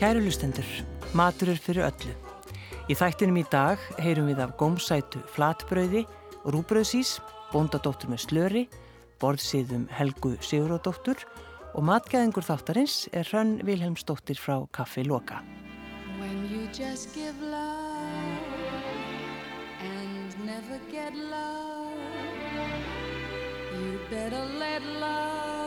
Kæru lustendur, matur er fyrir öllu. Í þættinum í dag heyrum við af gómsætu flatbröði, rúbröðsís, bóndadóttur með slöri, borðsýðum Helgu Siguradóttur og matgæðingur þáttarins er Hrönn Vilhelmsdóttir frá Kaffi Loka. You better let love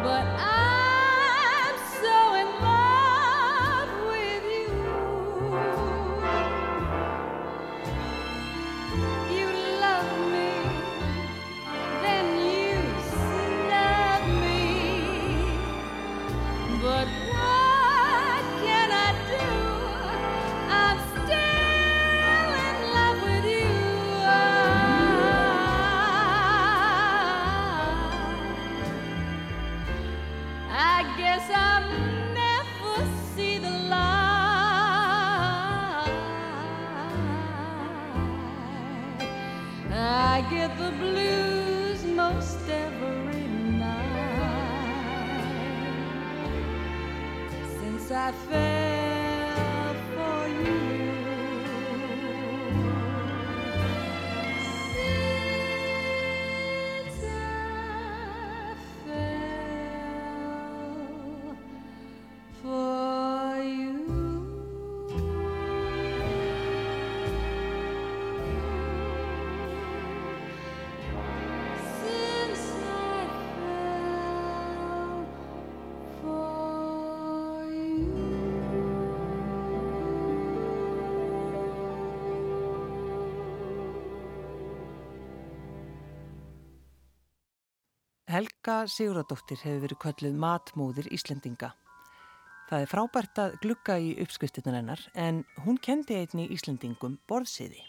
but I Helga Siguradóttir hefur verið kölluð matmóðir Íslendinga. Það er frábært að glukka í uppskriftinnan hennar en hún kendi einni Íslendingum borðsiði.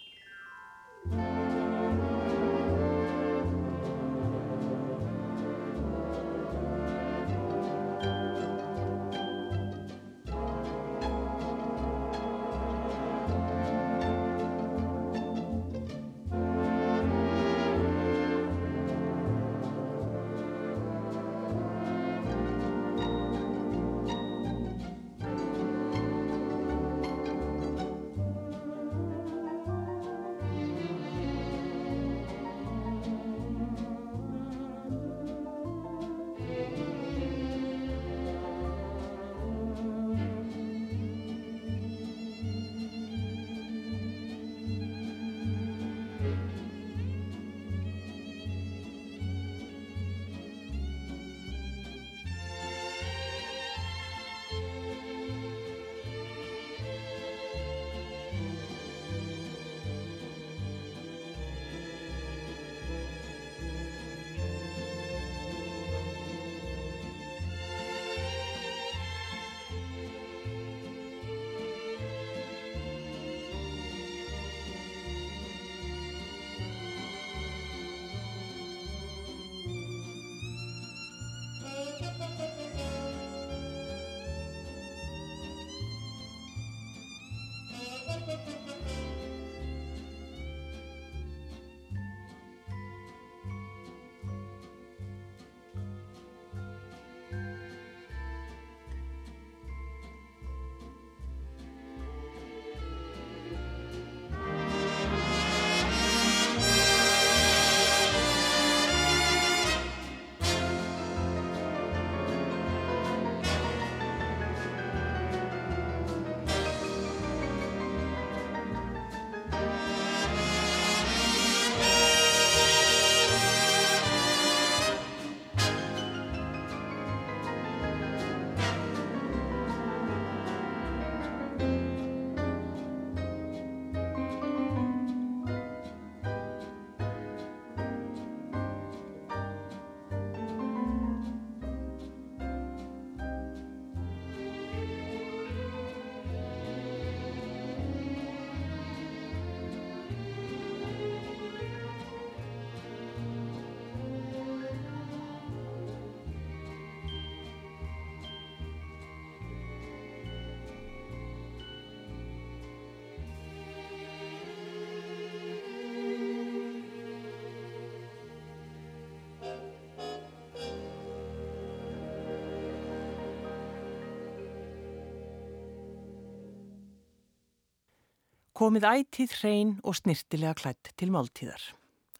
Komið ætið hrein og snirtilega klætt til máltíðar.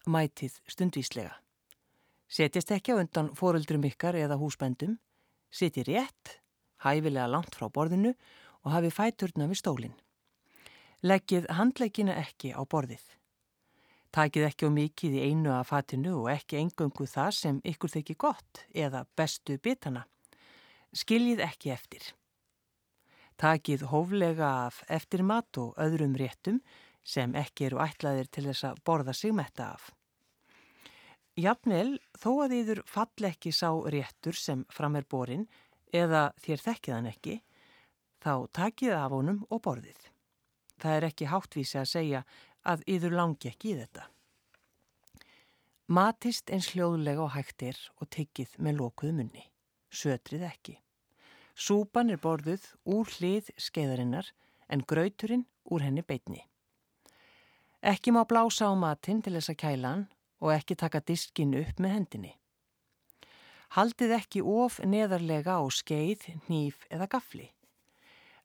Mætið stundvíslega. Setjast ekki á undan fóruldrum ykkar eða húsbændum. Siti rétt, hæfilega langt frá borðinu og hafi fæturna við stólinn. Leggið handleikina ekki á borðið. Takið ekki á mikið í einu af fatinu og ekki engöngu það sem ykkur þykir gott eða bestu bitana. Skiljið ekki eftir. Takið hóflega af eftir mat og öðrum réttum sem ekki eru ætlaðir til þess að borða sig metta af. Jafnvel, þó að þýður fall ekki sá réttur sem fram er borin eða þér þekkiðan ekki, þá takið af honum og borðið. Það er ekki háttvísi að segja að yður langi ekki í þetta. Matist eins hljóðlega og hægt er og tyggið með lokuð munni. Sötrið ekki. Súpan er borðuð úr hlið skeiðarinnar en grauturinn úr henni beitni. Ekki má blása á matinn til þess að kæla hann og ekki taka diskin upp með hendinni. Haldið ekki of neðarlega á skeið, nýf eða gafli.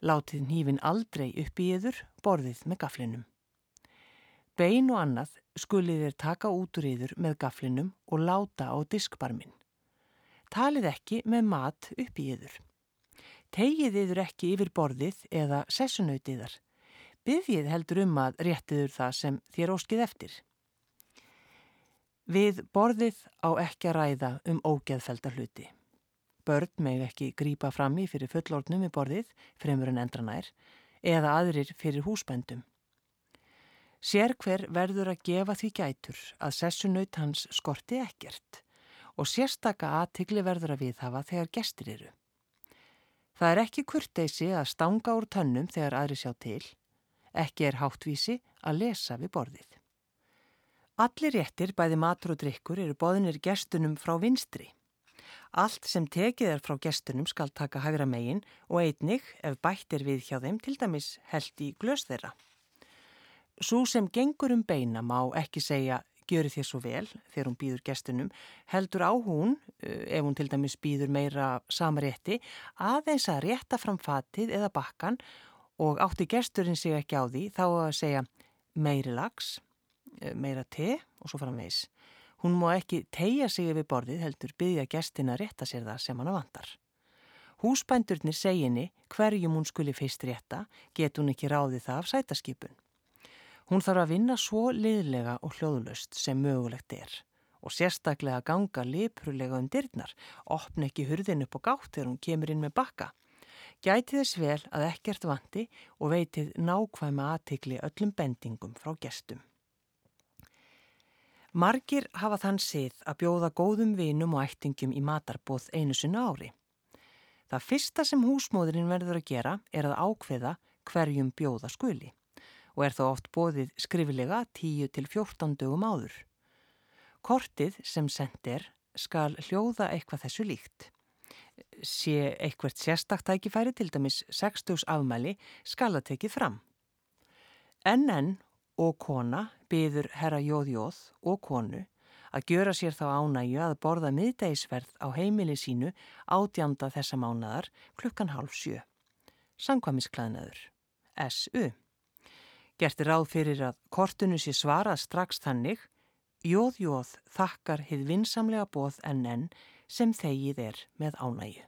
Látið nýfin aldrei upp í yður borðið með gaflinum. Bein og annað skulið þér taka út úr yður með gaflinum og láta á diskbarmin. Talið ekki með mat upp í yður. Tegið yður ekki yfir borðið eða sessunautiðar. Byðið heldur um að réttiður það sem þér óskið eftir. Við borðið á ekki að ræða um ógeðfelda hluti. Börn meg ekki grípa fram í fyrir fullordnum í borðið, fremur en endranær, eða aðrir fyrir húsbændum. Sér hver verður að gefa því gætur að sessunaut hans skorti ekkert og sérstaka aðtigli verður að viðhafa þegar gestir eru. Það er ekki kurteysi að stanga úr tönnum þegar aðri sjá til, ekki er háttvísi að lesa við borðið. Allir réttir, bæði matur og drikkur, eru boðinir gestunum frá vinstri. Allt sem tekið er frá gestunum skal taka hægra megin og einnig, ef bætt er við hjá þeim, til dæmis held í glös þeirra. Svo sem gengur um beina má ekki segja gjöru þér svo vel þegar hún býður gestunum, heldur á hún, eh, ef hún til dæmis býður meira samrétti, aðeins að rétta fram fatið eða bakkan og átti gesturinn sig ekki á því þá að segja meiri lags, eh, meira te og svo fara meis. Hún má ekki tegja sig yfir borðið heldur byggja gestin að rétta sér það sem hann vantar. Húsbændurnir seginni hverjum hún skuli fyrst rétta, get hún ekki ráði það af sætaskipun. Hún þarf að vinna svo liðlega og hljóðlöst sem mögulegt er og sérstaklega ganga liprulega um dyrnar, opna ekki hurðin upp og gátt þegar hún kemur inn með bakka. Gæti þess vel að ekkert vandi og veitið nákvæma aðtikli öllum bendingum frá gestum. Margir hafa þann sið að bjóða góðum vinum og ættingum í matarbóð einu sinna ári. Það fyrsta sem húsmóðurinn verður að gera er að ákveða hverjum bjóða skuli og er þá oft bóðið skrifilega 10-14 dögum áður. Kortið sem sendt er skal hljóða eitthvað þessu líkt. Sé eitthvert sérstaktækifæri til dæmis 60 afmæli skal að tekið fram. NN og kona byður herra Jóðjóð og konu að gjöra sér þá ánægju að borða miðdeisverð á heimili sínu átjanda þessa mánadar klukkan hálf sjö. Sankvamisklæðnaður. S.U. Gert er ráð fyrir að kortunu sé svarað strax þannig Jóð jóð þakkar hið vinsamlega bóð en enn sem þegið er með ánægju.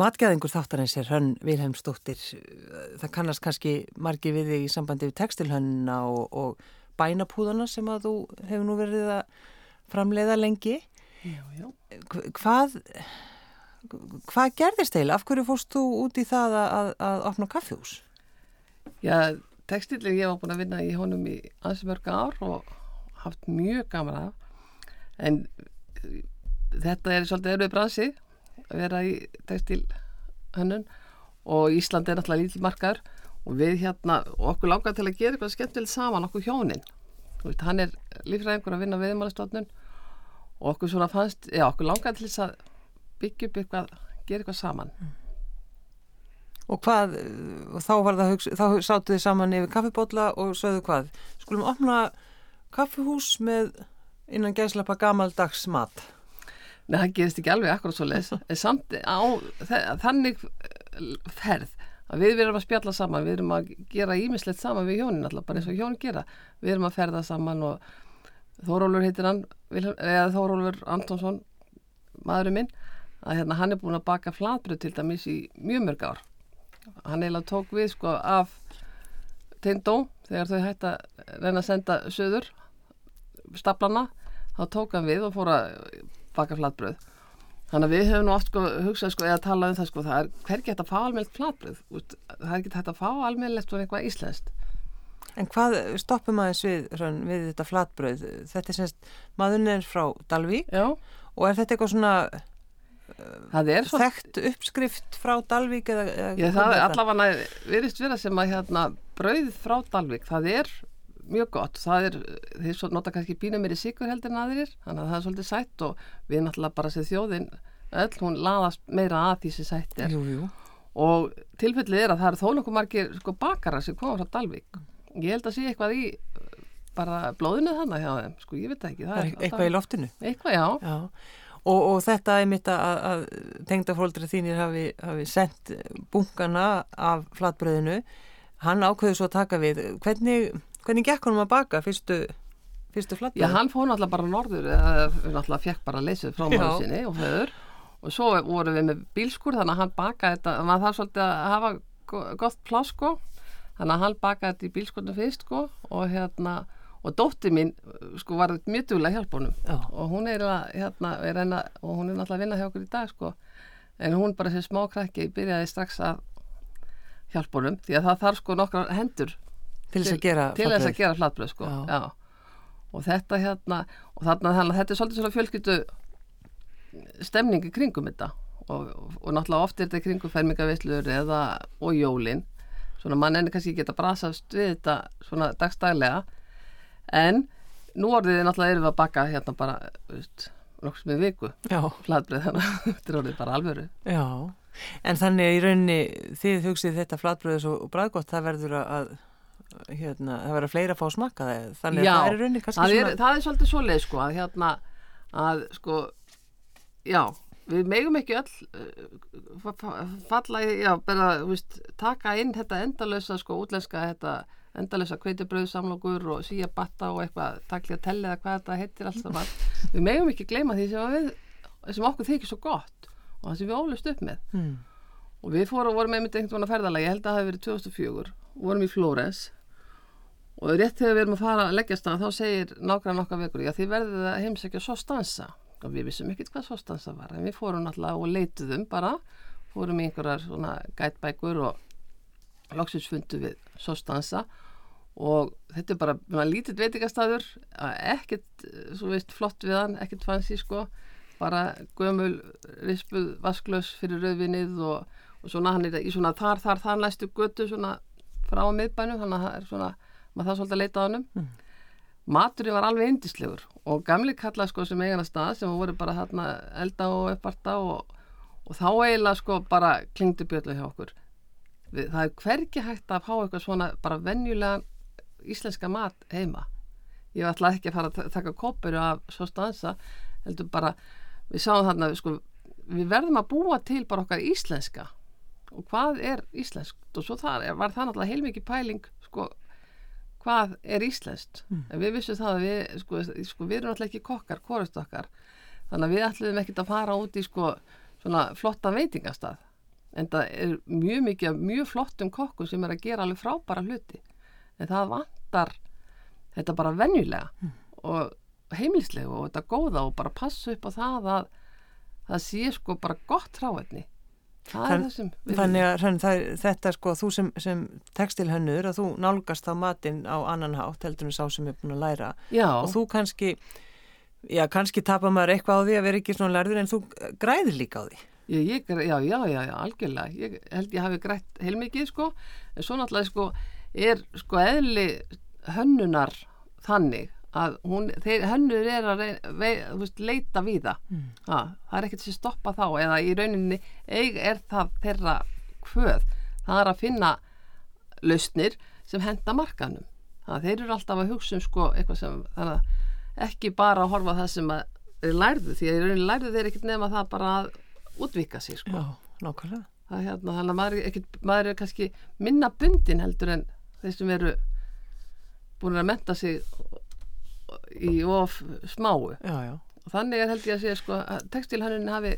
Matgæðingur þáttarins er Hönn Vilhelmsdóttir. Það kannast kannski margi við þig í sambandi við tekstilhönnuna og, og bænapúðana sem að þú hefur nú verið að framleiða lengi. Já, já. Hvað, hvað gerðist eil? Af hverju fórst þú út í það að, að, að opna kaffjús? Já, tekstilin ég var búin að vinna í honum í ansmörga ár og haft mjög gaman af. En þetta er svolítið erfið bransið vera í textil hönnun. Og Ísland er náttúrulega lítil margar og við hérna, og okkur langar til að gera eitthvað skemmtilegt saman, okkur hjónin. Veist, hann er lífræðingur að vinna viðmálastofnun og okkur svona fannst já, okkur langar til þess að byggja upp eitthvað, gera eitthvað saman. Mm. Og hvað, og þá var það þá sáttu þið saman yfir kaffibótla og sögðu hvað, skulum opna kaffihús með innan gæslappa gamaldags mat Nei, það gerist ekki alveg akkurat svo les samt á þannig ferð að við erum að spjalla saman, við erum að gera ímislegt saman við hjónin alltaf, bara eins og hjónin gera. Við erum að ferða saman og Þórólfur heitir hann eða Þórólfur Antonsson maðurinn minn, að hérna hann er búin að baka flatbröð til dæmis í mjög mörg ár. Hann eiginlega tók við sko af Tindó þegar þau hætti að reyna að senda söður staplana, þá tók hann við og fór að baka flatbröð þannig að við hefum nú oft sko, hugsað sko, eða talað um það sko, það er hvergi hægt að fá almeinlegt flatbröð það er ekki hægt að fá almeinlegt og eitthvað íslenskt. En hvað stoppum aðeins við, hrönn, við þetta flatbröð þetta er semst, maðurinn er frá Dalvík Já. og er þetta eitthvað svona uh, þekkt uppskrift frá Dalvík eða, eða Já, það er allavega verist vera sem að hérna, bröð frá Dalvík, það er mjög gott, það er, þeir nota kannski bínu mér í sigur heldur en aðrir þannig að það er svolítið sætt og við náttúrulega bara séð þjóðin öll, hún laðast meira að því sem sætt er. Jú, jú. og tilfellið er að það eru þó nokkuð margir sko bakara sem koma frá Dalvik ég held að sé eitthvað í bara blóðinu þannig hjá þeim, sko ég veit ekki það, það er eitthvað í loftinu? Eitthvað, já, já. Og, og þetta er mitt að, að tengdafóldri þínir hafi, hafi sendt bunkana af flatbröðinu hann ákveður svo að taka við. Hvernig Hvernig gekk honum að baka fyrstu, fyrstu flatbröð? Já, hann fóð náttúrulega bara norður, eða náttúrulega fekk bara leysið frá maður sinni og höfður og svo voru við með bílskur þannig að hann bakaði þetta, maður þarf svolítið að hafa gott pláss sko, þannig að hann bakaði þetta í bílskurnu fyrst sko og hérna, og dótti mín sko var mjög duglega hjálp honum. Já. og hún er hérna, er reyna, og hún er náttúrulega að vinna hjá okkur í dag sko, en hún bara sem smá krakki byrjaði strax að hjálp honum því að það þarf sko nokkra hendur til þess að gera til þess að gera flatbröð sko. og þetta hérna og þarna þannig að þetta er svolítið svona fjölskyttu stemningi kringum þetta. Og, og, og náttúrulega oft er þetta kringum fermingavillur eða og jólin. Svona mann enni kannski geta brasast við þetta svona dagstælega. En nú orðið er náttúrulega erum við að baka hérna bara veist, nokks með viku. Já, flatbreið þannig að þetta er orðið bara alvöru. Já. En þannig í rauninni þið hugsið þetta flatbröðis og, bræðgott það verður að hérna, það verður fleira að fá smakka þannig Já, að það er í rauninni kannski það er, svona það er svolítið svoleið sko að hérna að sko já, við megum ekki öll uh, fa- fa- falla í, já, bara, veist, taka inn þetta endalösa sko útlenska þetta endalösa kveitibröð samlokur og síja batta og eitthvað takli að telli eða hvað þetta heitir saman. Við megum ekki gleyma því sem, við, sem okkur þykir svo gott og það sem við ólust upp með. Hmm, og við fórum, vorum einmitt einhvern veginn að ferðalagi, ég held að það hafi verið 2004 vorum í Flórens og rétt þegar við erum að fara að leggjast það þá segir nákvæmlega nokkar vekur já þið verðið að heimsækja Sostansa. Og við vissum ekkert hvað Sostansa var en við fórum náttúrulega og leituðum bara fórum í einhverjar svona gætbækur og loksins fundu við Sostansa. Og þetta er bara lítill veitingastæður ekkert, eh, svo veist, flott við hann ekkert fancy sko. Bara gömul rispuð vasklaus fyrir rauðvinnið og, og svona hann er í svona þar, þar, þar næstu götu svona frá miðbænum þannig að það er svona, maður það svolítið að leita á hannum Mm. maturinn var alveg indislegur og gamli kalla sko sem eigana stað sem voru bara þarna elda og upparta og, og þá eiginlega sko bara klingdi bjöllu hjá okkur. Við, það er hvergi hægt að fá eitthvað svona bara venjulegan íslenska mat heima. Ég ætla ekki að fara að ta- taka kopuru af svo stansa heldur bara, við sáum þarna sko, við verðum að búa til bara okkar íslenska. Og hvað er íslenskt? Og svo er- var það náttúrulega heilmikið pæling sko, hvað er íslenskt? Mm. en við vissum það að við sko, sko, við erum náttúrulega ekki kokkar, korust okkar. Þannig að við ætlum ekkert að fara út í sko, svona flotta veitingastað. En það er mjög mikið mjög flottum kokkum sem er að gera alveg frábæra hluti. En það vantar þetta bara venjulega og heimilislega og þetta góða og bara passa upp á það að það sé sko bara gott það Þann- Þannig að þannig, það, þetta sko, þú sem, sem tekstilhönnur, að þú nálgast á matinn á annan hátt, heldur en sá sem er búin að læra. Já, og þú kannski, já, kannski tapar maður eitthvað á því að vera ekki svona lærður en þú græðir líka á því. ég, ég, já, já, já, já, algjörlega. Ég held ég hafi grætt heilmikið sko. En svo náttúrulega sko er sko eðli hönnunar þannig að hún, þeir, hönnur er að rey, vei, veist, leita við það. Mm. það er ekkert sem stoppa þá eða í rauninni eig er það þeirra hvöð, það er að finna lausnir sem henda markanum þannig að þeir eru alltaf að hugsa um sko eitthvað sem, að ekki bara að horfa það sem að þeir lærðu því að í rauninni lærðu þeir ekkert nema það bara að útvika sig sko. Já, það hérna, þannig að maður ekkit, maður er kannski minna bundin heldur en þeir sem eru búin að menta sig í of smáu Já, já. og þannig er held ég að segja sko að textilhönnunin hafi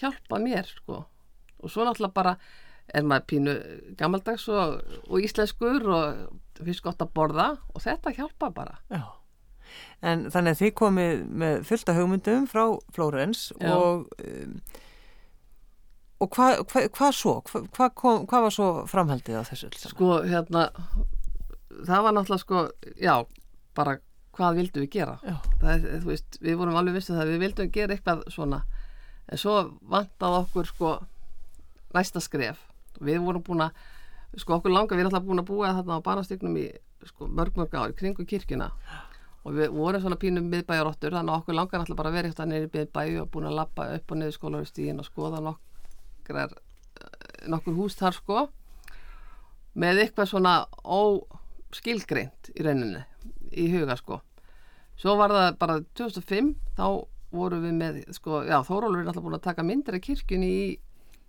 hjálpað mér sko og svo náttúrulega bara er maður pínu gammaldags og, og íslenskur og finnst gott að borða og þetta hjálpa bara Já. En þannig að þið komið með fullta hugmyndum frá Flórens og um, og hvað hva, hva svo? Hvað hva var svo framhaldið á þessu sko hérna það var náttúrulega sko já, bara hvað vildum við gera? Það veist, við vorum alveg vissið það við vildum gera eitthvað svona. En svo vantaði okkur sko næsta skref. Við vorum búin að, sko okkur langa við erum alltaf búin að búa þarna á banastygnum í sko, mörg mörg ár, kringu kirkjuna. Og við vorum svona pínum miðbæjarottur þannig að okkur langar alltaf bara að vera eitthvað neyri miðbæju og búin að lappa upp og niður skólaristíðin og skoða nokkrar nokkur hús þar sko með eitthvað svona óskilgreint í rauninni í huga sko. Svo var það bara 2005 þá vorum við með sko, já Þórólfur er alltaf búin að taka myndir af kirkjunni í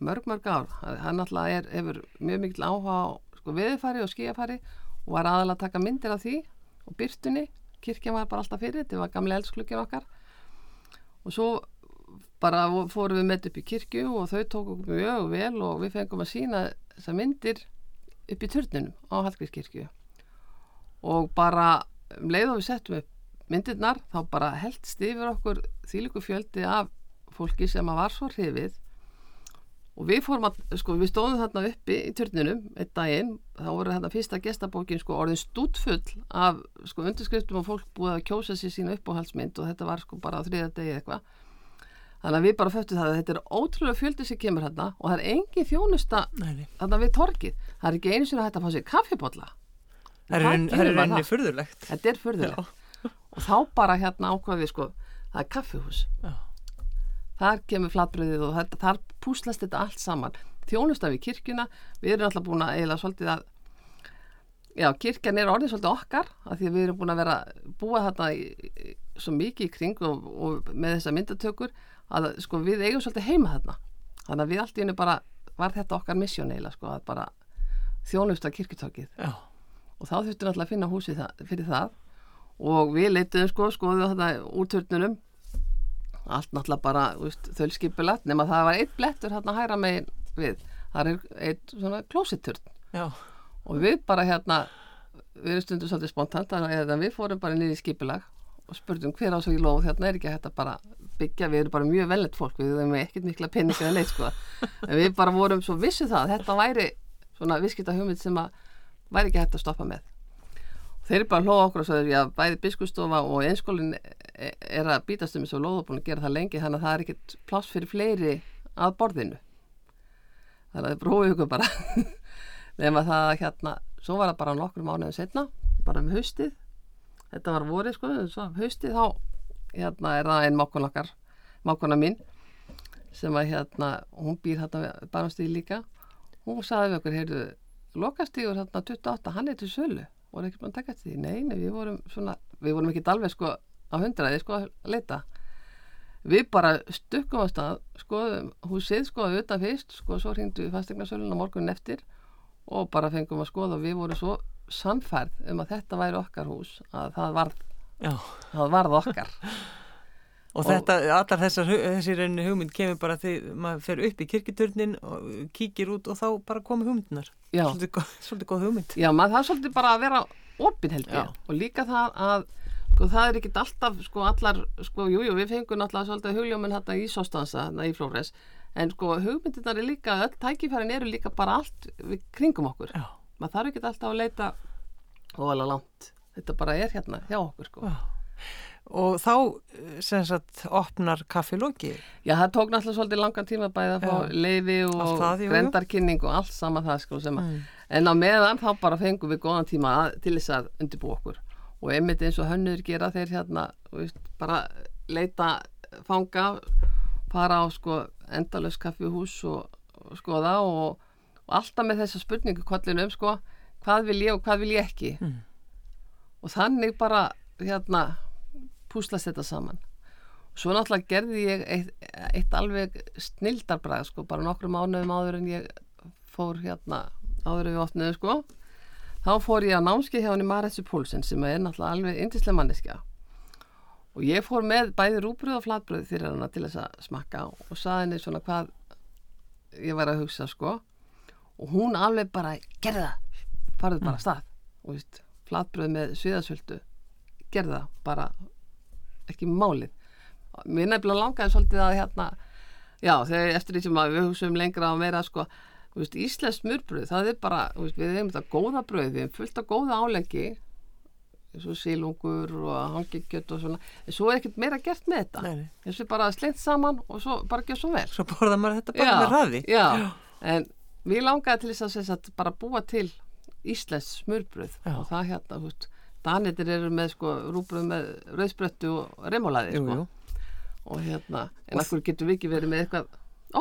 mörg mörg ár. Hann alltaf er, hefur mjög mikil áhuga á sko, veðurfari og skíafari og var aðalega að taka myndir af því og byrtunni, kirkjan var bara alltaf fyrir þetta var gamlega elsklukkinn okkar. Og svo bara fórum við með upp í kirkju og þau tók okkur mjög vel og við fengum að sína þessar myndir upp í turnunum á Hallgrímskirkju. Og bara um leið og við settum upp myndirnar þá bara heldst yfir okkur þýliku fjöldi af fólki sem að var svo hrifið. Og við fórum að, sko, við stóðum þarna uppi í turnunum einn daginn, þá voru þarna fyrsta gestabókin sko orðin stútfull af sko undirskriftum og fólk búið að kjósa sér sína uppáhaldsmynd og þetta var sko bara þriða degi eitthvað. Þannig að við bara föttum það að þetta er ótrúlega fjöldi sem kemur hérna og það er engin þjónusta þarna við torkið, það er ekki einu sinni að hætta að fá sér kaffibotla Það er það rauninni það? furðulegt. þetta er furðulegt og þá bara hérna ákvað við sko það er kaffihús Já. þar kemur flatbröðið og þetta, þar púslast þetta allt saman þjónustaf í kirkjuna við erum alltaf búin að eiginlega svolítið að já, kirkjan er orðið svolítið okkar af því að við erum búin að vera búa þarna í, svo mikið í kring og, og með þessa myndatökur að sko við eigum svolítið heima þarna þannig að við allt í hennu bara var þetta okkar missjón eiginlega sko að bara þjónusta kirkjutökið Já. Og þá þurftum alltaf að finna húsið það, fyrir það. Og við leituðum sko, skoðum þetta úr turnunum allt náttúrulega bara þölskipulagt nema það var eitt blettur hérna hæra megin við, það er eitt svona klósitturn. Og við bara hérna við erum stundu svolítið spontant að við fórum bara niður í skipulag og spurtum hver á svo í lóð. Hérna er ekki hægt að bara byggja, við erum bara mjög velnett fólk við erum ekkert mikla peningar en neitt sko. En við bara vorum svo vissu það þetta væri svona viðskipta hugmynd sem að væri ekki hægt að stoppa með. Þeir eru bara að hlóða okkur og svo er ég að bæði biskustofa og einskólin er að bítast um þessu lóð og gera það lengi þannig að það er ekkert pláss fyrir fleiri að borðinu. Þannig að það bróði ykkur bara. Nema það að hérna svo var það bara nokkur mánuðin setna bara með haustið. Þetta var vorið sko, svo haustið þá hérna er það einn mákun okkar mákuna mín sem að hérna, hún býr hérna barnastíð líka. Hún saði við okkur, heyrðu lokastígur hérna 28, hann er til sölu. Voru ekki búin að taka þetta því, nei, nei, við vorum svona, við vorum ekki alveg sko á hundraði sko að leita. Við bara stukkum á stað skoðum húsið skoðum auðvitað fyrst sko svo hringdu við fastegnarsölun á morgunin eftir og bara fengum að skoða og við vorum svo samfærð um að þetta væri okkar hús að það varð, það varð okkar Og, og þetta, allar þessar, þessi reyni hugmynd kemur bara þegar maður fer upp í kirkiturnin og kíkir út og þá bara komi hugmyndunar. Já. Svolítið, góð, svolítið góð hugmynd. Já, maður það er svolítið bara að vera opinn held ég. Og líka það að, sko, það er ekkit alltaf, sko, allar, sko, jújú, jú, við fengum alltaf svolítið hugljóminn hérna í Sóstansa, hérna í Flóres, en sko, hugmyndunar er líka, öll tækifærin eru líka bara allt við kringum okkur. Já. Maður þarf ekkit alltaf að leita óalega langt. Þetta bara er hérna hjá okkur, sko. Já og þá sem sagt opnar kaffilóki Já, það tók náttúrulega svolítið langan tíma bæði að fá leiði og grendarkynning og allt sama það sko sem að mm. en á meðan þá bara fengum við góðan tíma að, til þess að undirbú okkur. Og einmitt eins og hönnur gera þeir hérna veist, bara leita fanga fara á sko endalös kaffihús og, og skoða og, og alltaf með þessa spurningu kvallinu um sko hvað vil ég og hvað vil ég ekki? Mm. og þannig bara hérna púslast þetta saman. Svo náttúrulega gerði ég eitt, eitt alveg snildarbræð sko, bara nokkru mánuðum áður en ég fór hérna áður við opniðu sko. Þá fór ég á námski hjá henni Maretsu Pólsen sem er náttúrulega alveg indislega manneskja. Og ég fór með bæði rúbröð og flatbröð fyrir hana til þess að smakka og saði henni svona hvað ég var að hugsa sko. Og hún alveg bara gerða farið bara stað. Og veist, flatbröð með sviðasvöldu gerða bara ekki málið. Mér nefnilega langaði svolítið að hérna já, þegar eftir því sem við hugsaum lengra og meira sko, veist, Íslands smurbröð það er bara, veist, við hefum þetta góða bröð við hefum fullt af góða áleggi eins og sílungur og hangikjött og svona, en svo er ekkert meira gert með þetta. Þess að bara sleitt saman og svo bara gjör svo vel. Svo borða maður þetta bara já, með ræði já. já, en við langaði til þess að bara búa til Íslands smurbröð og það hérna, þú veist Danetir eru með sko rúbröð með rauðspröttu og remólaði sko. og hérna, en akkur getur við ekki verið með eitthvað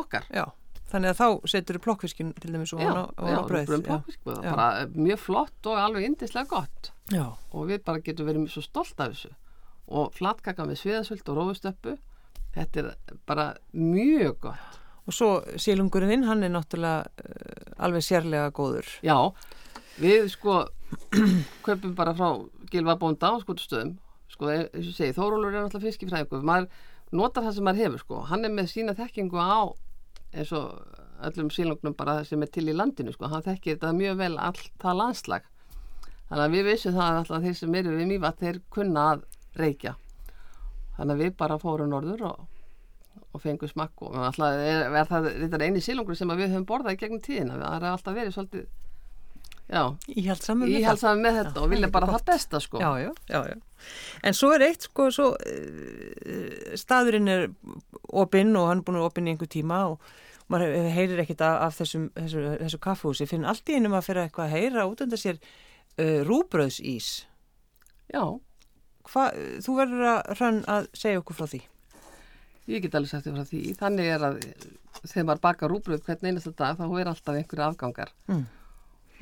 okkar? Já, þannig að þá setur við plokkfiskin til dæmis og hana á bröð bara mjög flott og alveg indislega gott. Já. og við bara getum verið svo stolt af þessu. Og flatkaka með sviðasvöld og rófustöppu þetta er bara mjög gott. Og svo sílungurinn, hann er náttúrulega uh, alveg sérlega góður. Já, við sko köpum bara frá Gilva Bónda á skotustöðum sko, eins og segi, Þórólur er náttúrulega fiskifræðingu maður notar það sem maður hefur sko. Hann er með sína þekkingu á eins og öllum sílungnum bara sem er til í landinu sko, hann þekkir þetta mjög vel allt það landslag. Þannig að við vissum það að þeir sem eru við mývat þeir kunna að reykja. Þannig að við bara fórum norður og, og fengum smakk og alltaf er, er það, þetta er eini sílungur sem við höfum borðað í gegnum tíðina. Það er alltaf verið svolítið íhaldsamur með, með þetta já, og vilja bara það besta sko já, já, já, já en svo er eitt sko svo, uh, staðurinn er opinn og hann er búin að opinn í einhver tíma og maður heyrir ekkit af, af þessum, þessu, þessu kaffhúsi finn allt í einum að fyrir eitthvað að heyra út undan sér uh, rúbröðsís já hva, þú verður að hrann að segja okkur frá því. Ég get alveg sagt því frá því. Þannig er að þegar maður bakar rúbröð hvern einasta dag þá er alltaf einhverju afgangar. Mm.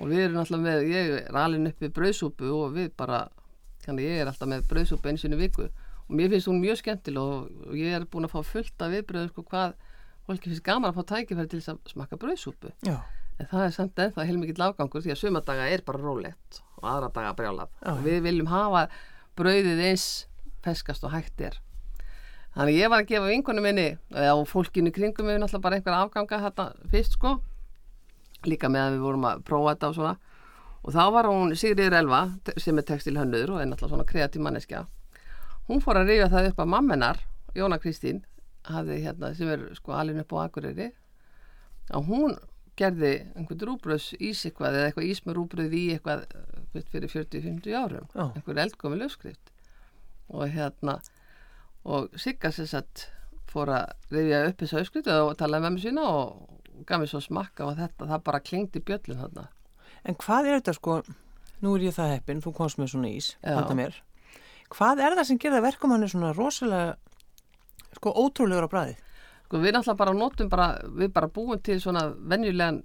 Og við erum alltaf með, ég er alveg uppi brauðsúpu og við bara, þannig ég er alltaf með brauðsúpu eins og einu viku. Og mér finnst hún mjög skemmtileg og, ég er búin að fá fullt af viðbröðu sko hvað fólki finnst gaman að fá tækifæri til þess að smakka brauðsúpu. En það er samt ennþá heilmikið lágangur því að sumadaga er bara rólegt og aðra daga brjálað. Já. Og við viljum hafa brauðið eins peskast og hægt er. Þannig ég var að gefa vinkunum minni og fólkinu kringum við náttúrulega bara einhver afganga þetta fyrst sko. Líka með að við vorum að prófa þetta og svona. Og þá var hún Sigriður Elva sem er textilhönnur og er náttúrulega svona kreatív manneskja. Hún fór að rifja það upp að mammenar, Jóna Kristín, hafði hérna sem er sko alin upp á Akureyri. Og hún gerði einhvern rúbröðs ís eitthvað eða eitthvað ís með rúbröð í eitthvað eh, fyrir 40-50 árum. Já. Einhver eldkomi lögskrift. Og hérna og Sigga sem sagt fór að rifja upp þessa uppskritu og talaði með mér sína og gaf mér svo smakka og þetta, það bara klingdi bjöllun þarna. En hvað er þetta sko, nú er ég það heppin, þú komst með svona ís, handa mér. Hvað er það sem gerða verkum hann er svona rosalega, sko, ótrúlegur á bræðið? Sko við náttúrulega bara notum bara, við bara búum til svona venjulegan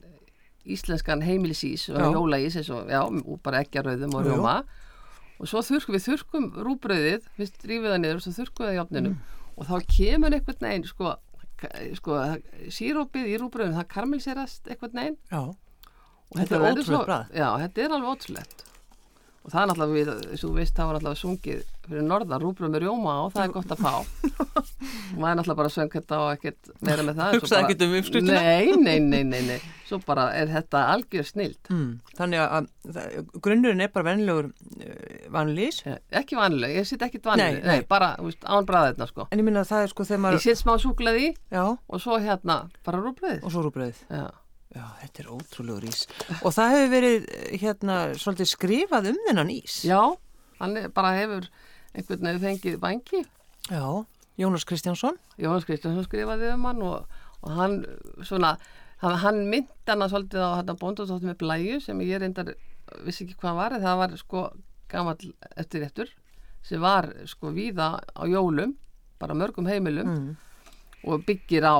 íslenskan heimilisís og jólaís eins og, já, og bara eggjarauðum og rjóma. Og svo þurrkum við þurrkum rúbröðið, við rífum það niður og svo þurrkum við það í sko, sírópið í rúbröðinu, það karmelserast einhvern veginn Já. Og Þetta er verður ótrúlegt bragð. Já, þetta er alveg ótrúlegt. Og það er náttúrulega, við, eins og þú veist, það var náttúrulega sungið fyrir norðan, rúbröð með rjóma og það er gott að fá. og maður er náttúrulega bara söng þetta og ekkert meira með það. Hugsaði bara- ekkert um uppskriftina? Nei, nei, nei, nei, nei. Svo bara er þetta algjör snild. Mm. Þannig að, að grunnurinn er bara vennilegur uh, vanlýs. Ekki vanileg, ég sitt ekkert vanileg. Nei, nei. bara, þú veist, án bræðirna, sko. En ég minna að það er sko þegar Ég maður, sitt smá súklaði og svo hérna bara rúbröðið. Já. Þetta er ótrúlegur ís. Og það hefur verið, hérna, svolítið skrifað um þennan ís. Já, hann bara hefur einhvern veginn fengið vangi. Já, Jónas Kristjánsson. Jónas Kristjánsson skrifaði um hann og, og hann svona, hann, hann myndi hana svolítið á hann bóndastóttum með blæju sem ég reyndar vissi ekki hvað hann var það var sko gamall eftir réttur sem var sko víða á jólum bara mörgum heimilum Mm. og byggir á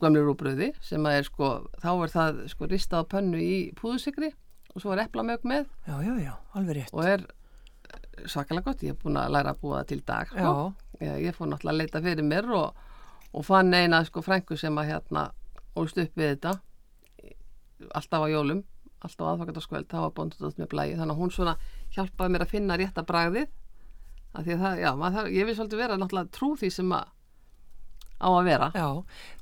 gömlu rúbröði sem að er sko, þá er það sko ristað á pönnu í púðusikri og svo er eplamög með Já, já, já, alveg rétt. og er svakalega gott, ég er búin að læra að búa það til dag sko. Já, ég, ég fór náttúrulega að leita fyrir mér og, og fann eina sko frængu sem að hérna ólst upp við þetta alltaf á jólum alltaf aðfakataskvöld, það var bóndastótt með blæði þannig að hún svona hjálpaði mér að finna rétta bragðið af því að það, já, maður, ég vil svolítið vera náttúrulega trú því sem að á að vera já.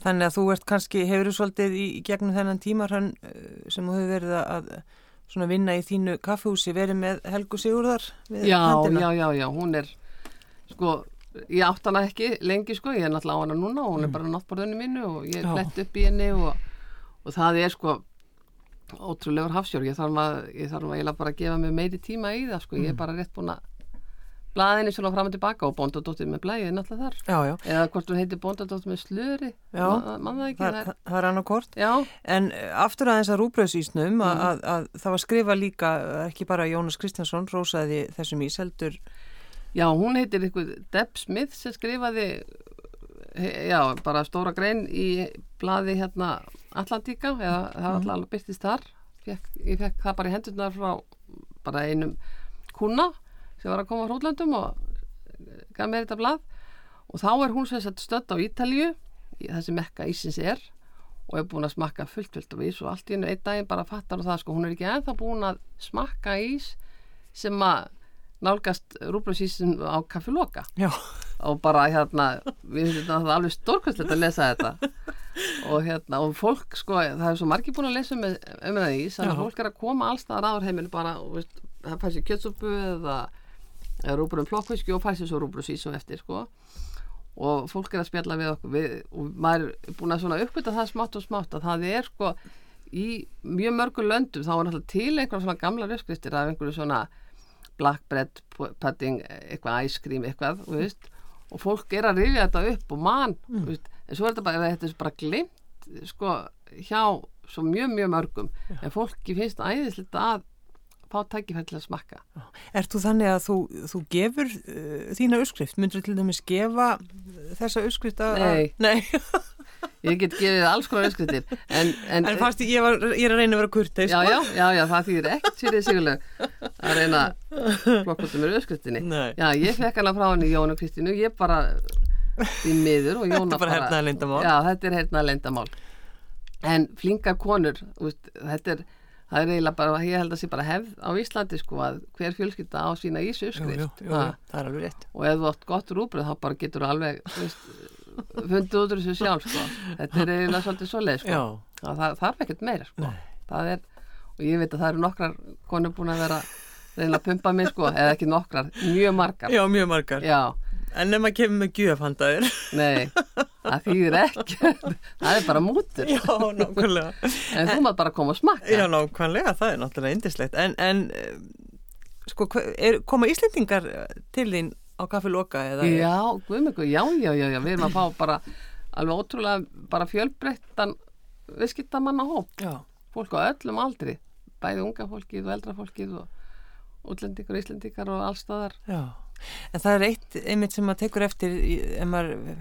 Þannig að þú ert kannski, hefur þú svolítið í, gegnum þennan tímar hann sem þú hefur verið að svona vinna í þínu kaffehúsi verið með Helgu Sigurðar við já, höndina? já, já, já, hún er sko, ég átt hana ekki lengi sko, ég er náttúrulega á hana núna og hún er bara á náttborðinu mínu og ég er flett upp í henni og, og það er sko ótrúlegur hafsjór, ég þarf að ég þarf að eiginlega bara að gefa mig meiri tíma í það sko, ég er bara rétt búin að blaðinni svona fram og tilbaka og bóndadóttir með blæði er náttúrulega þar, Já, já, eða hvort hún heitir bóndadóttir með slöri, mann það ekki það, það það, er annarkort. já, En eh, aftur aðeins að rúbröðsísnum Mm. að, að, að það var skrifað líka eh, ekki bara Jónas Kristjánsson rósaði þessum ís heldur Já, hún heitir eitthvað Deb Smith sem skrifaði he- já, bara stóra grein í blaði hérna Atlantíka, eða það var alltaf byrtist þar. Fekk, ég fekk það bara í hendurnar frá bara einum kuna sem var að koma frá útlöndum og gaf mér þetta blað. Og þá er hún sem sagt stödd á Ítalju í sem mekka ísins er og er búin að smakka fullt fullt af ís og allt í hennu einn daginn bara fattar það sko, hún er ekki ennþá búin að smakka ís sem að nálgast rúbröðsísin á kaffiloka og bara hérna við finnum þetta alveg stórkvæmslegt að lesa þetta. Og hérna og fólk sko, það er svo margir búin að lesa um, um það ís, þannig að fólk er að koma allstaðar aður heiminu bara, og veist, það fær sér kjötsúpu eða, eða rúbröðum plokkvíski og fær sér svo rúbröðsís og eftir sko. Og fólk er að spjalla við okkur. Við, og maður er búin að svona uppbytta það smátt og smátt að það er sko í mjög mörgum löndum þá er náttúrulega til einhverja svona gamla röskristir af einhverju svona black bread pudding, eitthvað ice cream eitthvað, veist. Og fólk er að rifja þetta upp og mann mm. en svo er þetta bara, þetta er bara glimt sko hjá svo mjög mjög mörgum. En fólki finnst æðislegt að fá tækifæri til að smakka. Er þú þannig að þú, þú gefur uh, þína uppskrift? Myndur þú til dæmis gefa þessa uppskrift að... Nei. Nei. Ég get gefið alls konar uppskriftir. En, en, En fannst ég, var, ég er að reyna að vera kurteis. já, já, já, já, það þýðir ekkert fyrir sigurleg að reyna flokkutum með uppskriftinni. Já, ég fekk hana frá henni Jón og Kristínu, ég bara í miður og Jóna Þetta er bara hernaðarleyndarmál. Já, þetta er hernaðarleindamál. En flinka konur, veist, þetta er, það er eiginlega bara, ég held að sé bara hefð á Íslandi sko að hver fjölskylda á sína jú, það er alveg rétt. og ef þú átt gott rúbröð þá bara getur þú alveg fundið út úr þessu sjálf sko. þetta er eiginlega svolítið svoleið sko. Já. það, það þarf ekkert meira sko. það er, og ég veit að það eru nokkrar konur búin að vera reyna að pumpa mig sko, eða ekki nokkrar, mjög margar Já, mjög margar. Já, En ef maður kemur með gjöf handaðir. nei, það þýðir ekki það er bara mútur Já, nákvæmlega. en þú maður bara koma og smakka Já, nákvæmlega, það er náttúrulega indislegt. En, en eh, sko, er, koma Íslendingar eh, til þín á kaffi loka eða? Já, guðmyggur, já, já, já, já, við erum að fá bara alveg ótrúlega bara fjölbreyttan viðskiptamanna hóp Já. fólk á öllum aldri bæði unga fólkið og eldra fólkið og útlendingar og íslendingar og allstaðar Já. En það er eitt einmitt sem maður tekur eftir ef maður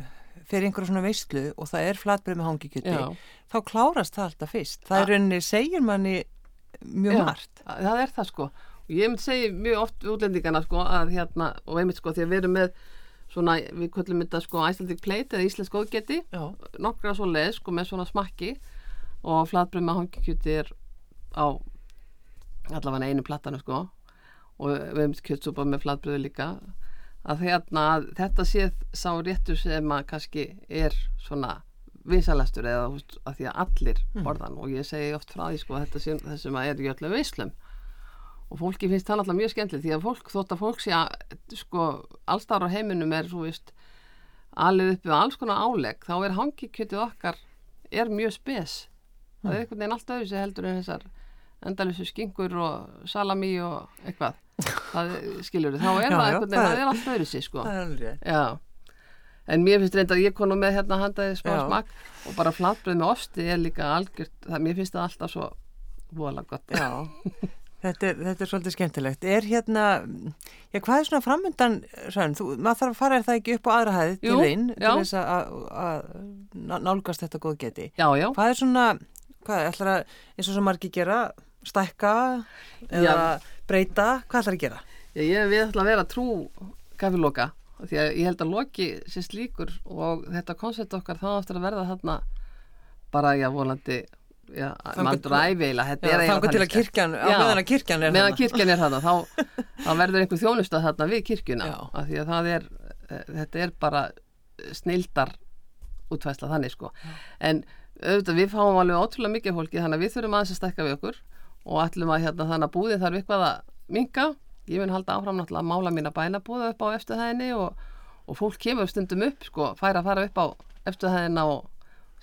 fer í einhverju svona veistlu og það er flatbrið með hangikjöti, þá klárast það alltaf fyrst. Það er rauninni, segir manni mjög Já, margt. það er það sko. Og ég myndi segja mjög oft útlendingarna sko að hérna og einmitt sko því að við erum með svona, við kvöllum þetta sko Icelandic plate eða íslensk góðgeti nokkra svo leið sko með svona smakki. Og flatbröð með hangikjöti er á allavega einu plattanu sko og við hefum kjötsúpa með flatbröðu líka. Að hérna að þetta sé sá réttur sem að kannski er svona vinsalastur eða veist, að því að allir borðan og ég segi oft frá því sko að þetta sé þessum að er í öllum veislum. Og fólki finnst það alltaf mjög skemmtilegt því að fólk þótt að fólk sé að sko allstar á heiminum er svo vist alveg uppi á alls konar álegg þá er hangikjötið okkar er mjög spes. Það er einhvern veginn allt öðru sem heldur en þessar endalusu skingur og salami og eitthvað það skilur þá er Já, það veginn, það er- allt öðru sér sko en mér finnst reynda að ég konu með hérna handaði smá Já. smak og bara flatbröð með osti er líka algjört, það, mér finnst það alltaf svo vola gott Já, þetta er, þetta er svolítið skemmtilegt. Er hérna, já, hvað er svona framöndan, Sönn, þú, maður þarf að fara er það ekki upp á aðra hæði til já. til þess að- að að ná- nálgast þetta góð geti. já, já, Hvað er svona, hvað ætlar að, eins og sem margir gera, stækka eða breyta, hvað ætlar að gera? Já, ég við ætla að vera trú kafiloka því að ég held að loki sé slíkur og þetta koncept okkar þá aftur að verða þarna bara já vonandi já, Þangað mandur Já, eiginlega þangar til að kirkjan, Já. meðan að kirkjan er meðan kirkjan er þarna þá, þá verður einhver þjónusta þarna við kirkjuna Já. af því að það er eh, þetta er bara snildar útfæsla þannig sko en auðvitað við fáum alveg ótrúlega mikið fólki þannig að við þurfum aðeins að stækka við okkur og ætlum að hérna þannig að búðin þarf eitthvað að minka ég mun halda áfram náttúrulega að mála mína bæna búða upp á eftirhæðinni og, og fólk kemur stundum upp sko, fær að fara upp á eftirhæðina og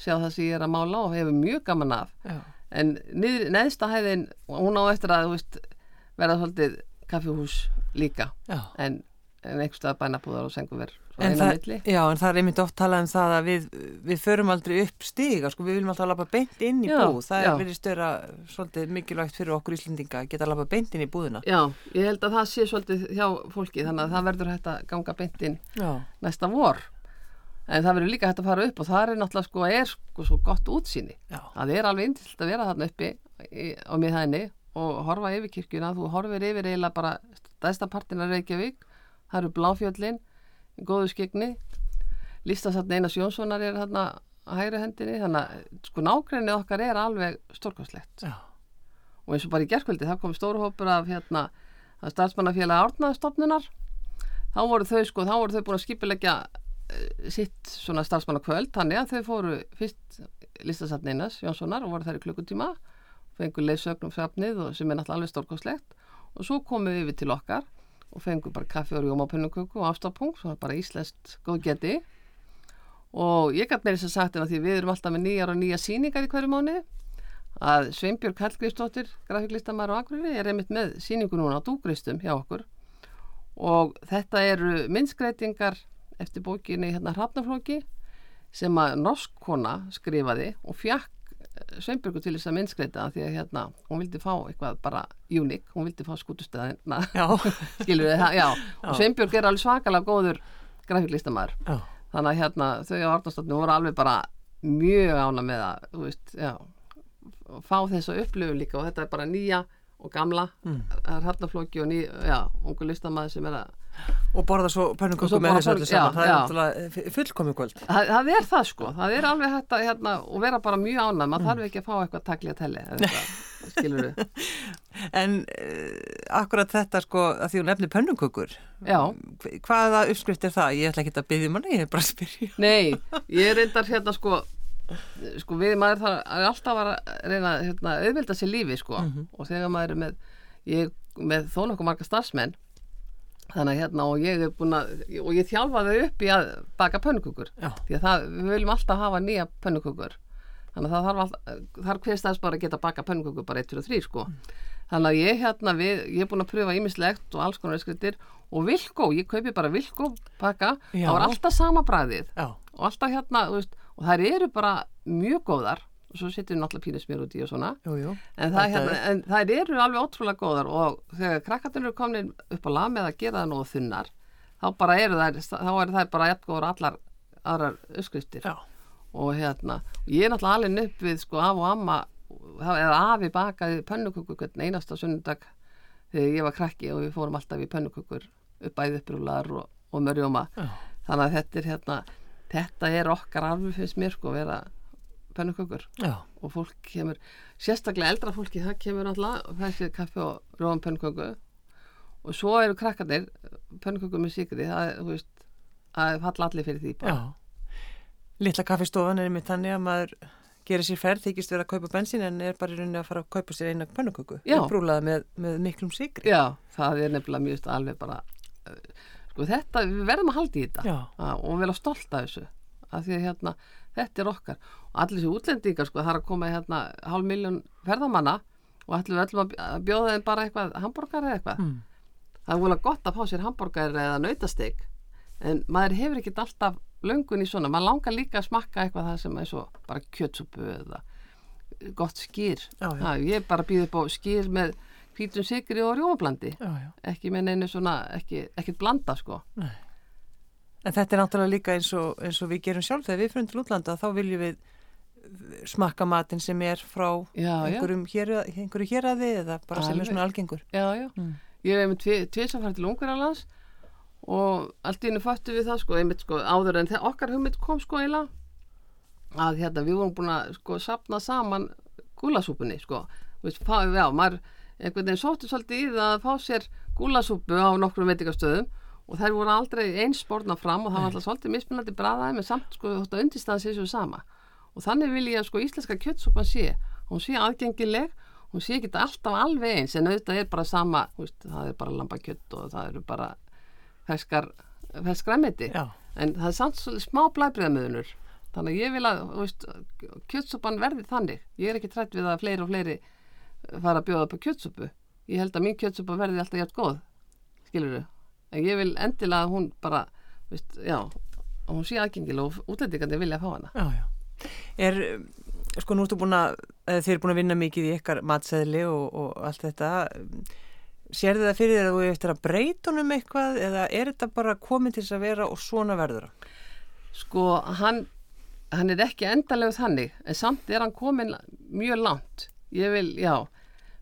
sjá það sem ég er að mála og hefur mjög gaman af Já. en niður, neðsta hæðin hún á eftir að veist, verða svolítið kaffihús líka Já. en, en einhverstað bænabúðar og senguver En það, já, en það er einmitt oft talað um það að við, við förum aldrei upp stiga, sko, við viljum alltaf lappa beint inn í Já, búð. Það já. er verið störa svolítið mikilvægt fyrir okkur Íslendinga að geta lappa beint inn í búðina. Já, ég held að það sé svolítið hjá fólki þannig að það verður hægt að ganga beint inn Já. næsta vor en það verður líka hægt að fara upp og það er náttúrulega sko, er sko svo gott útsýni Já. það er alveg indilt að vera þarna uppi í, á miðhæðinni og horfa yfir kirkjuna þú horfir yfir eiginlega bara stæðsta partina Reykjavík, það eru bláfjöllin góðu skegni listasatni Einas Jónssonar er þarna að hægri hendinni þannig að sko nákrenni okkar er alveg stórkostlegt. Já. og eins og bara í gerkvöldi það kom stóru hópur af hérna að starfsmannafélag árnaðstofnunar þá voru þau sko, þá voru þau búin að skipilegja uh, sitt svona starfsmannakvöld þannig að þau fóru fyrst listasatni Einas Jónssonar og voru þær í klukkutíma fengu leysögnum safnið og sem er náttúrulega alveg stórkostlegt. Og svo komum við yfir til okkar og fengu bara kaffi og rjómapönnuköku og afstafpunkt, svona bara íslenskt góðgeti og ég gæti meira þess að sagt en að því við erum alltaf með nýjar og nýja síningar í hverju mánu að Sveinbjörg Hallgrífsdóttir grafíklistamæður og Akureyri er einmitt með síningu núna á dúgristum hjá okkur. Og þetta eru minnskreitingar eftir bókinni hérna Hrafnaflóki sem að norsk kona skrifaði og fjakk Sveinbjörgu til þess að minnskreita því að hérna, hún vildi fá eitthvað bara uník, hún vildi fá skútustöðina Já, skilur við það, já, og Sveinbjörg er alveg svakalega góður grafíklistamæður þannig að hérna þau á Arnarstofnum voru alveg bara mjög ána með að þú veist, já fá þessu upplöfu líka. Og þetta er bara nýja og gamla, Mm. það er hafnaflóki og ný, já, ungu listamæður sem er að og borða svo Og svo pönnuköku með þessu öllu saman, það er náttúrulega fullkomi kvöld. það, það er það sko, það er alveg hægt að hérna, og vera bara mjög ánað, maður þarf ekki að fá eitthvað takli að telli, skilur við En uh, akkurat þetta sko að því hún nefnir pönnukökur, hvaða uppskrift er það? Ég ætla ekki að byggja manni, ég er bara að spyrja. Nei, ég reyndar hérna sko sko við maður þarf alltaf að reyna hérna, auðvelda sér lífi sko. Og þegar maður er með ég með þó nokkuð marga starfsmenn þannig að hérna og ég er búin að og ég þjálfaði upp í að baka pönnukukur því að það, við viljum alltaf hafa nýja pönnukukur þannig að það þarf þarf hver staðs bara að geta baka pönnukukur bara 1, 2 og 3 sko. Þannig að ég hérna við, ég er búin að pröfa ímislegt og alls konar skrittir og vilkó, ég kaupi bara vilkó pakka, það var alltaf sama bræðið Já, og alltaf hérna, veist, og þær eru bara mjög góðar og svo setjum við náttúrulega pínusmér út í og svona. Jú, jú. en, það, hérna, en þær eru alveg ótrúlega góðar og þegar krakkarnir eru komin upp á lag með að gera það nógu þunnar þá bara eru þær, þá eru þær bara jafngóður allar aðrar uppskriftir. Og hérna, ég er náttúrulega alveg upp við sko af og amma eða afi bakaði pönnukökur hvern einasta sunnudag þegar ég var krakki og við fórum alltaf í pönnukökur upp bæði upprúlar og, og mörjóma já, þannig að þetta er hérna þetta er okkar alveg finnst mér sko vera pönnukökur og fólk kemur, sérstaklega eldra fólki það kemur alltaf og fær sér kaffi og róðan pönnuköku og svo eru krakkarnir pönnuköku með sigri það er, veist, að falla allir fyrir því bara. já. Littla kaffistofan er einmitt þannig að maður gerir sér ferð, þykist vera að kaupa bensín en er bara í rauninni að fara að kaupa sér eina pönnuköku. Já. Upprúlaða með, með miklum sigri. Já, það er nefnilega mjög alveg bara uh, sko þetta, við verðum að halda í þetta Já. og vera stolt af þessu af því að hérna, þetta er okkar. Og allir þessi útlendingar, sko, það er að koma hérna hálf miljón ferðamanna og ætlum við öllum að bj- að bjóða þeim bara eitthvað hambúrgar eða eitthvað. Mm. það er volið gott að fá sér hambúrgar eða nautasteik en maður hefur ekkert alltaf löngun í svona, maður langar líka að smakka eitthvað það sem er svo bara kjötsúpu eða gott skýr Já, já. Ha, ég bara býð upp á skýr með hvítum sigri og rjómablandi. Ekki með neinu svona, ekki, ekki blanda sko En þetta er náttúrulega líka eins og, eins og við gerum sjálf þegar við fyrir til útlanda þá viljum við smakka matinn sem er frá já, einhverjum, hér, einhverju héraði eða bara sem er svona algengur. já, já. Mm. ég hef einmitt tvið sem fært til Ungverjalands og allt í hennu föttu við það sko, einmitt sko áður en þegar okkar hugmynd kom sko eiginlega að hérna við vorum búin að sko sapna saman gúlasúpunni sko, Þú veist, fá, já, maður einhvern veginn sótti svolítið í það að fá sér gúlasúpu á nokkrum veitingastöðum og þær voru aldrei eins spórna fram og það var alltaf svolítið mismunandi bræðaði með samt sko undirstaðan sé svo sama. Og þannig vil ég að sko íslenska kjötsúpan sé. Hún sé aðgengileg hún sé ekki alltaf alveg eins en auðvitað er bara sama veist, það er bara lambakjött og það eru bara ferskar ferskræmiti en það er samt smá blæbriðamöðunur þannig ég vil að kjötsúpan verði þannig. Ég er ekki trætt við að fleiri og fleiri fara að bjóða upp á kjötsúpu. Ég held að mín kjötsúpa verði alltaf hjátt góð. Skilur en ég vil endilega að hún bara veist, já, að hún sé aðgengileg og útlendingandi vilja fá hana já, já. Er, sko nú ertu búin að, eða þið eru búin að vinna mikið í ykkar matseðli og, og allt þetta, um, sérðu það fyrir þér að þú eftir að breyta honum eitthvað eða er þetta bara komið til þess að vera og svona verður það? sko hann hann er ekki endalegu þannig en samt er hann komin mjög langt ég vil, já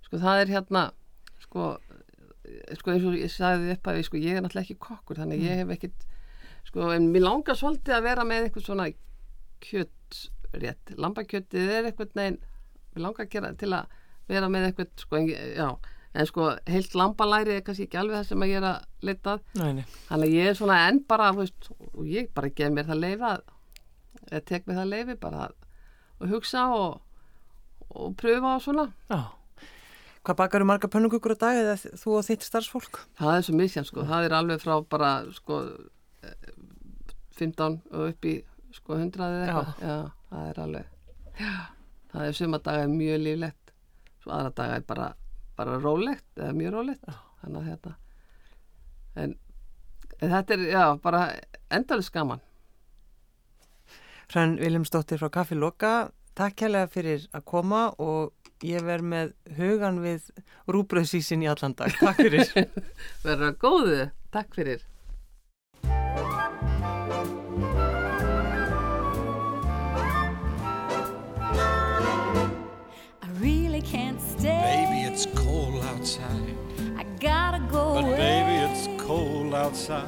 sko það er hérna sko, sko eins og ég sagði upp að sko, ég er náttúrulega ekki kokkur þannig ég hef ekkit sko en mér langar svolítið að vera með eitthvað svona kjöttrétt lambakjöttið er eitthvað neginn mér langar að gera til að vera með eitthvað sko, en, já, en sko heilt lambalæri er kannski ekki alveg það sem að ég er að leita að Nei, nei. Þannig að ég er svona enn bara, veist, og ég bara gef mér það leifa, eða tek mér það leifi bara að að hugsa og, og pröfa og svona. Já. Hvað bakar marga pönnugukur á dag eða þú og þitt starfsfólk? Það er svo misjans, sko. Það er alveg frá bara, sko, eh, 15 og upp í, sko, 100 eða eitthvað. Já. það er alveg, já, það er suma daga mjög líflegt, svo aðra daga er bara, bara rólegt, eða mjög rólegt. Já. Þannig að þetta, en, en þetta er, já, bara endalist gaman. Hrann Viljámsdóttir frá Kaffi Loka, Takk hérlega fyrir að koma og ég verð með hugan við rúbröðsísin í allan dag. Takk fyrir. Verður að góðu. Takk fyrir. I really can't stay. Baby, it's cold outside. I gotta go But away. baby, it's cold outside.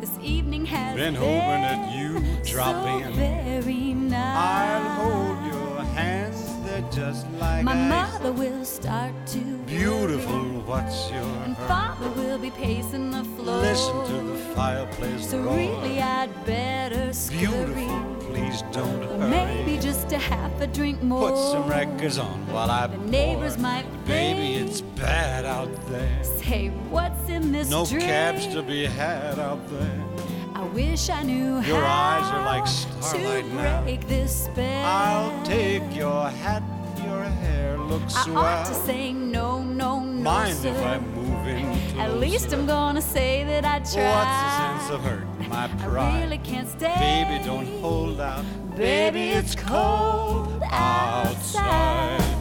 This evening has Been been hoping that you drop so in. very nice. I'll hold your hands, they're just like My mother will start to Beautiful, what's your and hurry? father will be pacing the floor. Listen to the fireplace So roar. really, I'd better scurry. Beautiful, please don't Or hurry. maybe just a half a drink more. Put some records on while I The neighbors pour. might Baby, think- it's bad out there. Say what's in this No drink? cabs to be had out there. I wish I knew Your how eyes are like starlight to now. break this spell. I'll take your hat, looks I swell. ought to say no, no, no, Mind sir. if I move in At least I'm gonna say that I tried. What's the sense of hurting my I pride? really can't stay. Baby, don't hold out. Baby, it's cold outside. I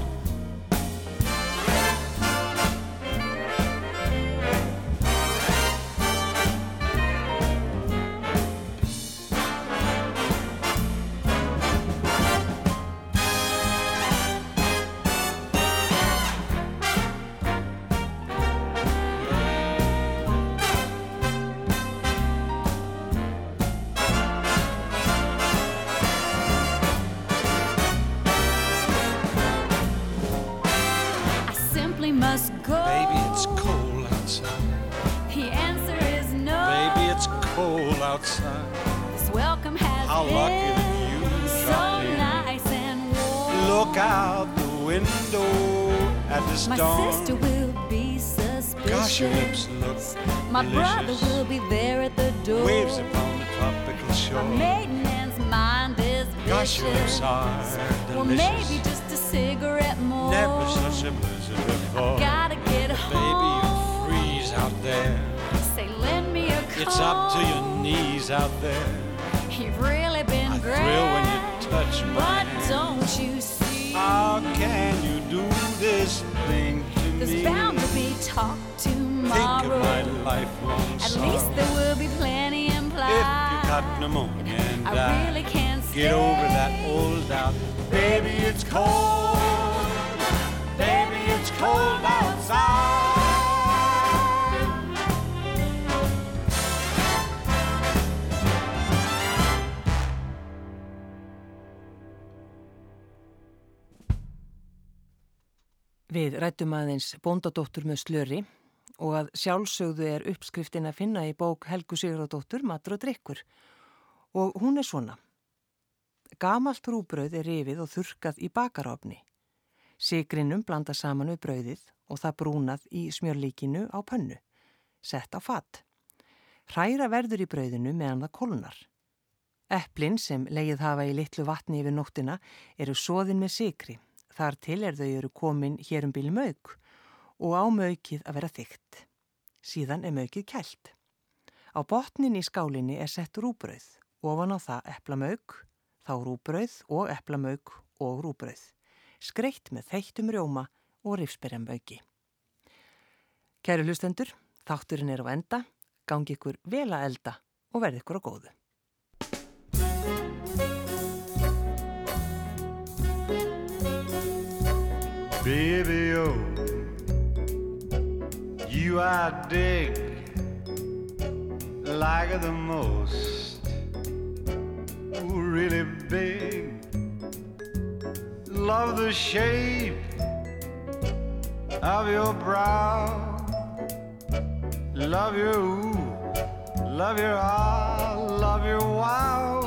It's up to your knees out there. You've really been I great. thrill when you touch my But don't you see? How can you do this thing to There's me? bound to be talk Think tomorrow. of my lifelong At sorrow. least there will be plenty implied. If you got pneumonia and I die, really can't stay. get over that old doubt. Baby, it's cold. Baby, it's cold outside. Við rættum aðeins bóndadóttur með slöri og að sjálfsögðu er uppskriftin að finna í bók Helgu Sigurðardóttur Matur og drikkur. Og hún er svona. Gamalt rúbröð er rifið og þurkað í bakarofni. Sigrinum blanda saman við brauðið og það brúnað í smjörlíkinu á pönnu. Sett á fatt. Hræra verður í brauðinu meðan það kolunar. Eplin sem leið hafa í litlu vatni yfir nóttina eru soðin með sigri. Þar til er þau eru komin hér um bíl mög og á mögið að vera þygt. Síðan er mögið kælt. Á botnin í skálinni er sett rúbröð, ofan á það eplamög, þá rúbröð og eplamög og rúbröð. Skreitt með þeittum rjóma og rifsberjambögi. Kæru hlustendur, þátturinn er á enda, gangi ykkur vel að elda og verði ykkur á góðu. Baby, oh, you I dig like the most. Ooh, really big. Love the shape of your brow. Love your ooh, love your ah, love your wow.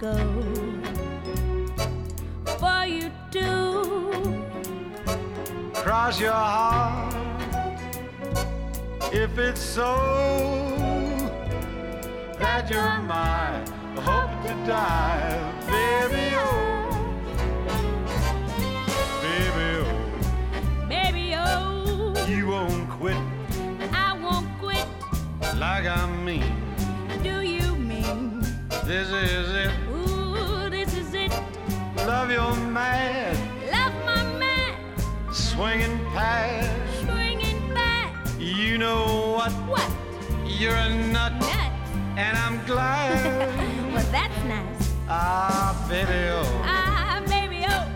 Go for you too. cross your heart if it's so that you're mine. Hope to die, baby. Oh, baby. Oh, Baby, oh, you won't quit. I won't quit. like I mean. Do you mean? This is it. Love your mad, Love my man, swinging past. swinging back. You know what? What? You're a nut, Nuts. and I'm glad. well, that's nice. ah, baby, oh, Ah, baby, oh,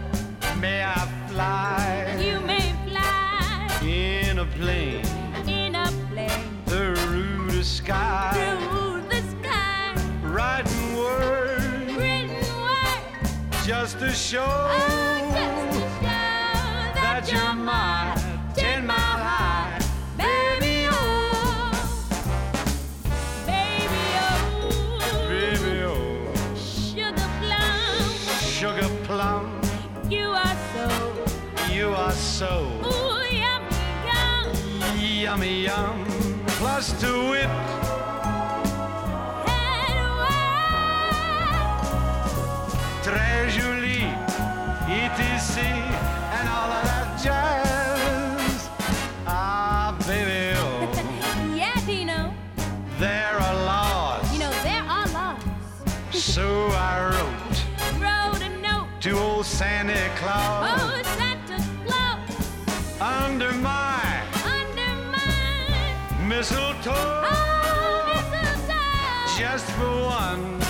may I fly you may fly in a plane just to show Oh, just to show that, that you're mine, ten mile high, Baby, oh, baby, oh, baby, oh, sugar plum, sugar plum. you are so, You are so. Ooh, yummy, yum, yummy, yum. Plus to it, Santa Claus oh, Santa Claus, under my under my, mistletoe. oh, mistletoe. Just for one